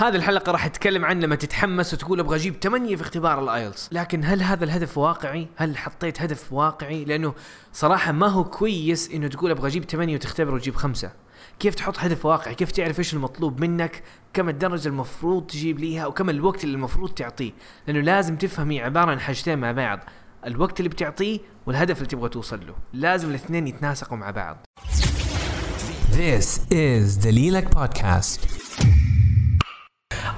هذه الحلقة راح اتكلم عن لما تتحمس وتقول أبغى أجيب 8 في اختبار الآيلتس، لكن هل هذا الهدف واقعي؟ هل حطيت هدف واقعي؟ لأنه صراحة ما هو كويس إنه تقول أبغى أجيب 8 وتختبر وتجيب خمسة. كيف تحط هدف واقعي؟ كيف تعرف إيش المطلوب منك؟ كم الدرجة المفروض تجيب ليها وكم الوقت اللي المفروض تعطيه؟ لأنه لازم تفهم هي عبارة عن حاجتين مع بعض. الوقت اللي بتعطيه والهدف اللي تبغى توصل له لازم الاثنين يتناسقوا مع بعض This is دليلك بودكاست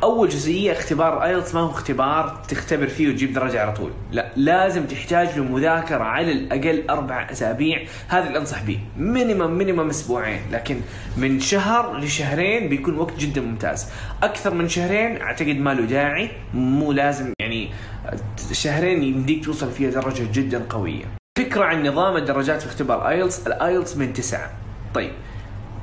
أول جزئية اختبار IELTS ما هو اختبار تختبر فيه وتجيب درجة على طول. لا لازم تحتاج له مذاكره على الأقل أربع أسابيع. هذا اللي أنصح به minimum minimum أسبوعين. لكن من شهر لشهرين بيكون وقت جدا ممتاز. أكثر من شهرين أعتقد ما له داعي. مو لازم يعني شهرين يمديك توصل فيها درجة جدا قوية. فكرة عن نظام الدرجات في اختبار أيلتس. الأيلتس من تسعة. طيب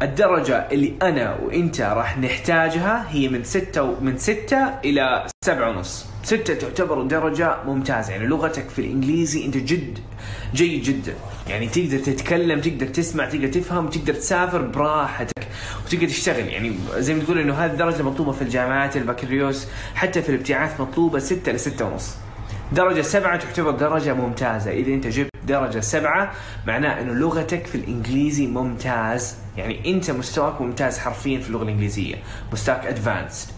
الدرجة اللي أنا وأنت راح نحتاجها هي من ستة من ستة إلى سبعة ونص. ستة تعتبر درجة ممتازة. يعني لغتك في الإنجليزي أنت جد جيد جدا. يعني تقدر تتكلم تقدر تسمع تقدر تفهم تقدر تسافر براحتك وتقدر تشتغل. يعني زي ما تقول إنه هذه الدرجة مطلوبة في الجامعات البكالوريوس حتى في الابتعاث مطلوبة ستة لستة ونص. درجة سبعة تعتبر درجة ممتازة إذا أنت جبت درجة سبعة معناه أنه لغتك في الإنجليزي ممتاز. يعني أنت مستواك ممتاز حرفيا في اللغة الإنجليزية. مستواك أدفانسد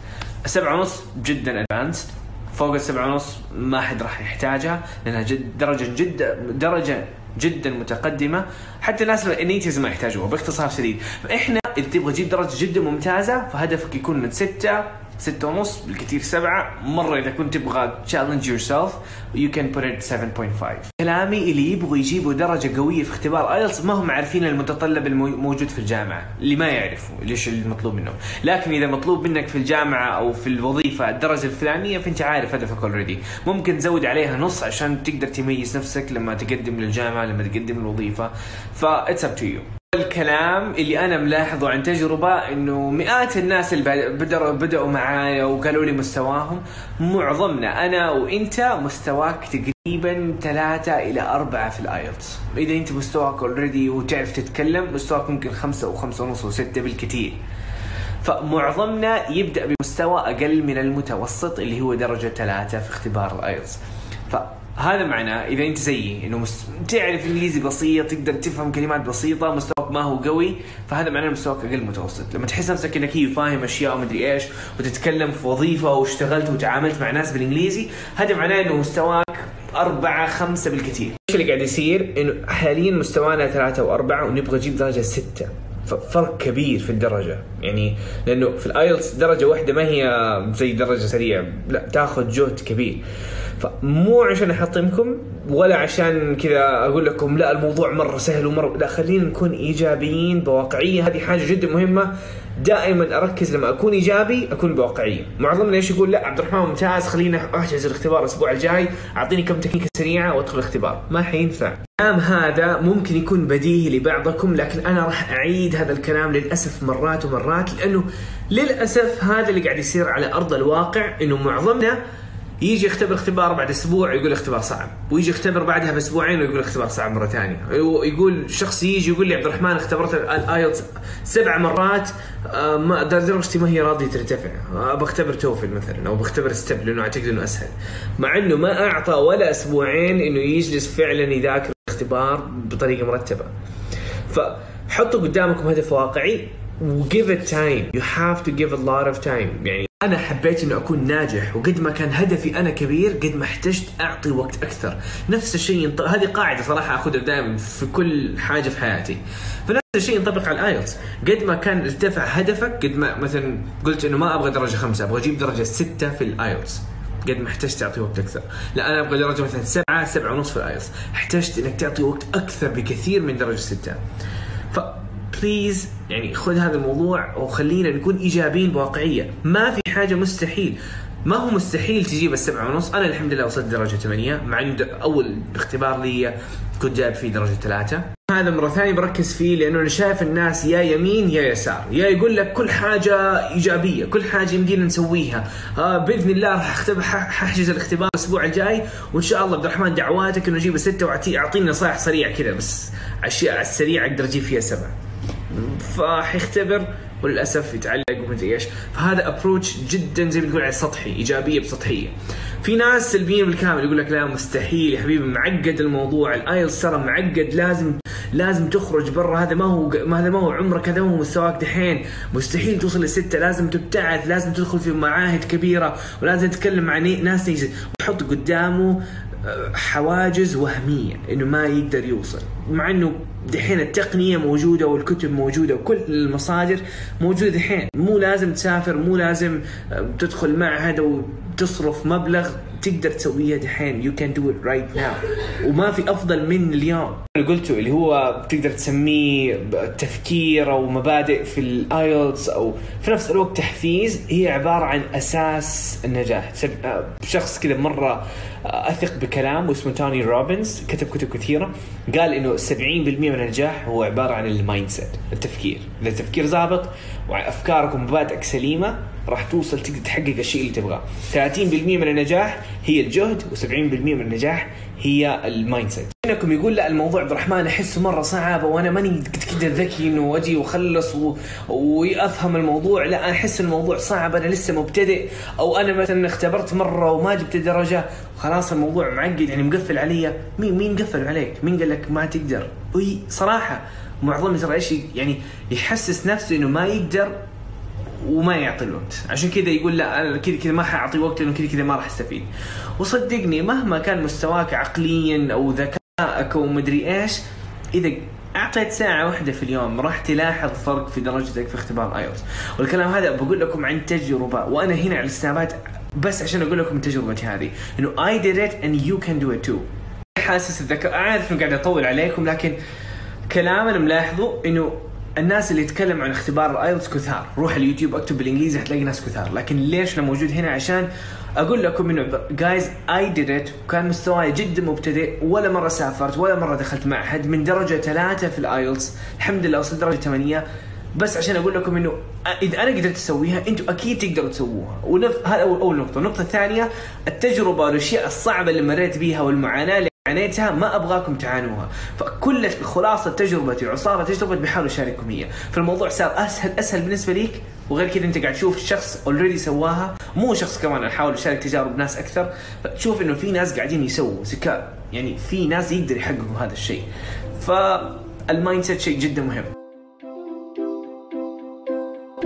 سبعة ونص جدا أدفانسد فوق السبعة ونص ما حد راح يحتاجها لأنها جد درجة جدا درجة جدا متقدمة. حتى الناس النيتيز ما يحتاجوها باختصار شديد. فإحنا إذا تبغى تجيب درجة جدا ممتازة فهدفك يكون من ستة ستة ونص بالكثير سبعة. مرة إذا كنت تبغى challenge yourself you can put it 7.5 كلامي اللي يبغوا يجيبوا درجة قوية في اختبار آيلتس ما هم عارفين المتطلب الموجود في الجامعة اللي ما يعرفوا ليش المطلوب منهم. لكن إذا مطلوب منك في الجامعة أو في الوظيفة الدرجة الفلانية فأنت عارف هدفك already ممكن تزود عليها نص عشان تقدر تميز نفسك لما تقدم للجامعة لما تقدم الوظيفة. ف it's up to you. الكلام اللي أنا ملاحظه عن تجربة إنه مئات الناس اللي بدأوا بدأوا معايا وقالوا لي مستواهم معظمنا أنا وإنت مستواك تقريبا ثلاثة إلى أربعة في الآيلتس. إذا أنت مستواك already وتعرف تتكلم مستواك ممكن خمسة وخمسة ونص وستة بالكثير فمعظمنا يبدأ بمستوى أقل من المتوسط اللي هو درجة ثلاثة في اختبار الآيلتس. ف هذا معناه إذا أنت زيي إنه. تعرف إنجليزي بسيط تقدر تفهم كلمات بسيطة مستواك ما هو قوي فهذا معناه مستواك أقل متوسط. لما تحس نفسك إنك هي فاهم أشياء ومدري إيش وتتكلم في وظيفة واشتغلت وتعاملت مع ناس بالإنجليزي هذا معناه إنه مستواك أربعة خمسة بالكثير. إيش اللي قاعد يصير؟ إنه حاليا مستوانا ثلاثة وأربعة ونبغى نجيب درجة ستة. فرق كبير في الدرجة. يعني لأنه في الآيلتس درجة واحدة ما هي زي درجة سريعة. لا تاخذ جهد كبير. فمو عشان أحطمكم ولا عشان كذا أقول لكم لا الموضوع مرة سهل ومره لا خلينا نكون إيجابيين بواقعية. هذه حاجة جدا مهمة. دائما أركز لما أكون إيجابي أكون بواقعيه معظمنا إيش يقول لا عبد الرحمن ممتاز خلينا أحجز الاختبار الأسبوع الجاي. أعطيني كم تكنيكة سريعة وأدخل الاختبار. ما حينفع. الكلام هذا ممكن يكون بديهي لبعضكم لكن أنا راح أعيد هذا الكلام للأسف مرات ومرات لأنه للأسف هذا اللي قاعد يصير على أرض الواقع إنه معظمنا يجي يختبر اختبار بعد أسبوع يقول اختبار صعب ويجي يختبر بعدها بأسبوعين ويقول اختبار صعب مرة ثانية. يقول شخص يجي يقول لي عبد الرحمن اختبرت الايلتس سبع مرات آه، ما درجتي ما هي راضية ترتفع. ابى أختبر توفل مثلا أو بختبر ستيب لأنه أعتقد إنه أسهل. مع إنه ما أعطى ولا أسبوعين إنه يجلس فعلا يذاكر الاختبار بطريقة مرتبة. فحطوا قدامكم هدف واقعي و give it time. You have to give a lot of time. يعني أنا حبيت انه أكون ناجح وقد ما كان هدفي أنا كبير قد ما احتجت أعطي وقت أكثر. نفس الشيء ينط... هذه قاعدة صراحة اخذها دائما في كل حاجة في حياتي. فنفس الشيء ينطبق على الآيلتس. قد ما كان ارتفع هدفك قد ما مثلا قلت إنه ما أبغى درجة خمسة أبغى أجيب درجة ستة في الآيلتس. قد ما احتجت تعطي وقت أكثر. لا أنا أبغى درجة مثلا سبعة سبعة ونص في الآيلتس. احتجت إنك تعطي وقت أكثر بكثير من درجة ستة. ف please يعني خذ هذا الموضوع وخلينا نكون إيجابيين بواقعية. ما في حاجة مستحيل. ما هو مستحيل تجيب السبعة ونص؟ أنا الحمد لله وصلت درجة ثمانية. مع أن أول اختبار لي كنت جايب فيه درجة ثلاثة. هذا مرة ثانية بركز فيه لأنه أنا شايف الناس يا يمين يا يسار. يا يقول لك كل حاجة إيجابية كل حاجة يمدينا نسويها. آه بإذن الله راح ححجز الاختبار الأسبوع الجاي. وإن شاء الله عبد الرحمن دعواتك إنه أجيب ستة وأعطيني نصائح سريعة كذا بس أشياء السريعة أقدر أجيب فيها سبعة. فحيختبر وللأسف يتعلق ومدري إيش. فهذا approach جدا زي ما تقول عليه سطحي إيجابية بسطحية. في ناس سلبيين بالكامل يقول لك لا مستحيل يا حبيبي معقد الموضوع الايلتس ترى معقد لازم لازم تخرج برا هذا ما هو ما هذا ما هو عمرك هذا ما هو مستواك دحين. مستحيل توصل لستة لازم تبتعث لازم تدخل في معاهد كبيرة ولازم تتكلم مع ني- ناس نيجي ويحط قدامه آه، حواجز وهمية إنه ما يقدر يوصل. مع إنه دحين التقنية موجودة والكتب موجودة وكل المصادر موجودة دحين. مو لازم تسافر مو لازم آه، تدخل معهد وتصرف مبلغ. تقدر تسويها دحين. you can do it right now وما في أفضل من اليوم. اللي قلته اللي هو تقدر تسميه تفكير أو مبادئ في الايلتس أو في نفس الوقت تحفيز. هي عبارة عن أساس النجاح. آه، شخص كذا مرة آه، أثق بكلامه اسمه توني روبنز كتب كتب كثيرة. قال إنه 70% من النجاح هو عبارة عن ال mindset التفكير. إذا التفكير ظابط وافكارك ومبادئك سليمة راح توصل تقدر تحقق الشيء اللي تبغاه. 30% من النجاح هي الجهد و70% من النجاح هي ال mindset إنكم يقول لا الموضوع عبد الرحمن أحسه مرة صعب وأنا ماني كذا ذكي إنه أجي وأخلص و... وافهم الموضوع. لا أحس الموضوع صعب أنا لسه مبتدئ أو أنا مثلا اختبرت مرة وما جبت درجة. وخلاص الموضوع معقد يعني مقفل علي. مين مين قفل عليك؟ مين قال لك ما تقدر؟ وي صراحة معظم ترى إيش يعني يحسس نفسه إنه ما يقدر وما يعطي الوقت. عشان كذا يقول لا أنا كذا كذا ما حأعطي وقت لأنه كذا كذا ما راح أستفيد. وصدقني مهما كان مستواك عقليا أو ذكائك أو مدري إيش إذا أعطيت ساعة واحدة في اليوم راح تلاحظ فرق في درجتك في اختبار ايلتس والكلام هذا بقول لكم عن تجربة وأنا هنا على السنابات بس عشان أقول لكم تجربتي هذه. إنه I did it and you can do it too. حاسس الذكاء عارف إنه قاعد أطول عليكم لكن كلام أنا ملاحظه إنه الناس اللي يتكلم عن اختبار الايلتس كثار. روح اليوتيوب اكتب بالإنجليزي حتلاقي ناس كثار. لكن ليش أنا موجود هنا؟ عشان أقول لكم إنه guys I did it وكان مستواي جدا مبتدئ. ولا مرة سافرت ولا مرة دخلت معهد. من درجة ثلاثة في الايلتس الحمد لله وصلت درجة ثمانية. بس عشان أقول لكم إنه إذا أنا قدرت أسويها أنتم أكيد تقدروا تسووها. ونف... هذا أول نقطة. النقطة الثانية التجربة والأشياء الصعبة اللي مريت بيها والمعاناة اللي عانيتها ما أبغاكم تعانوها. فكل خلاصة تجربتي وعصارة تجربه بحاول أشارككم هي فالموضوع صار اسهل أسهل بالنسبة ليك. وغير كذا أنت قاعد تشوف شخص اوريدي سواها. مو شخص كمان احاول اشارك تجارب ناس أكثر. فتشوف إنه في ناس قاعدين يسووا ذكاء. يعني في ناس يقدر يحققوا هذا الشيء. فال mindset شيء جدا مهم.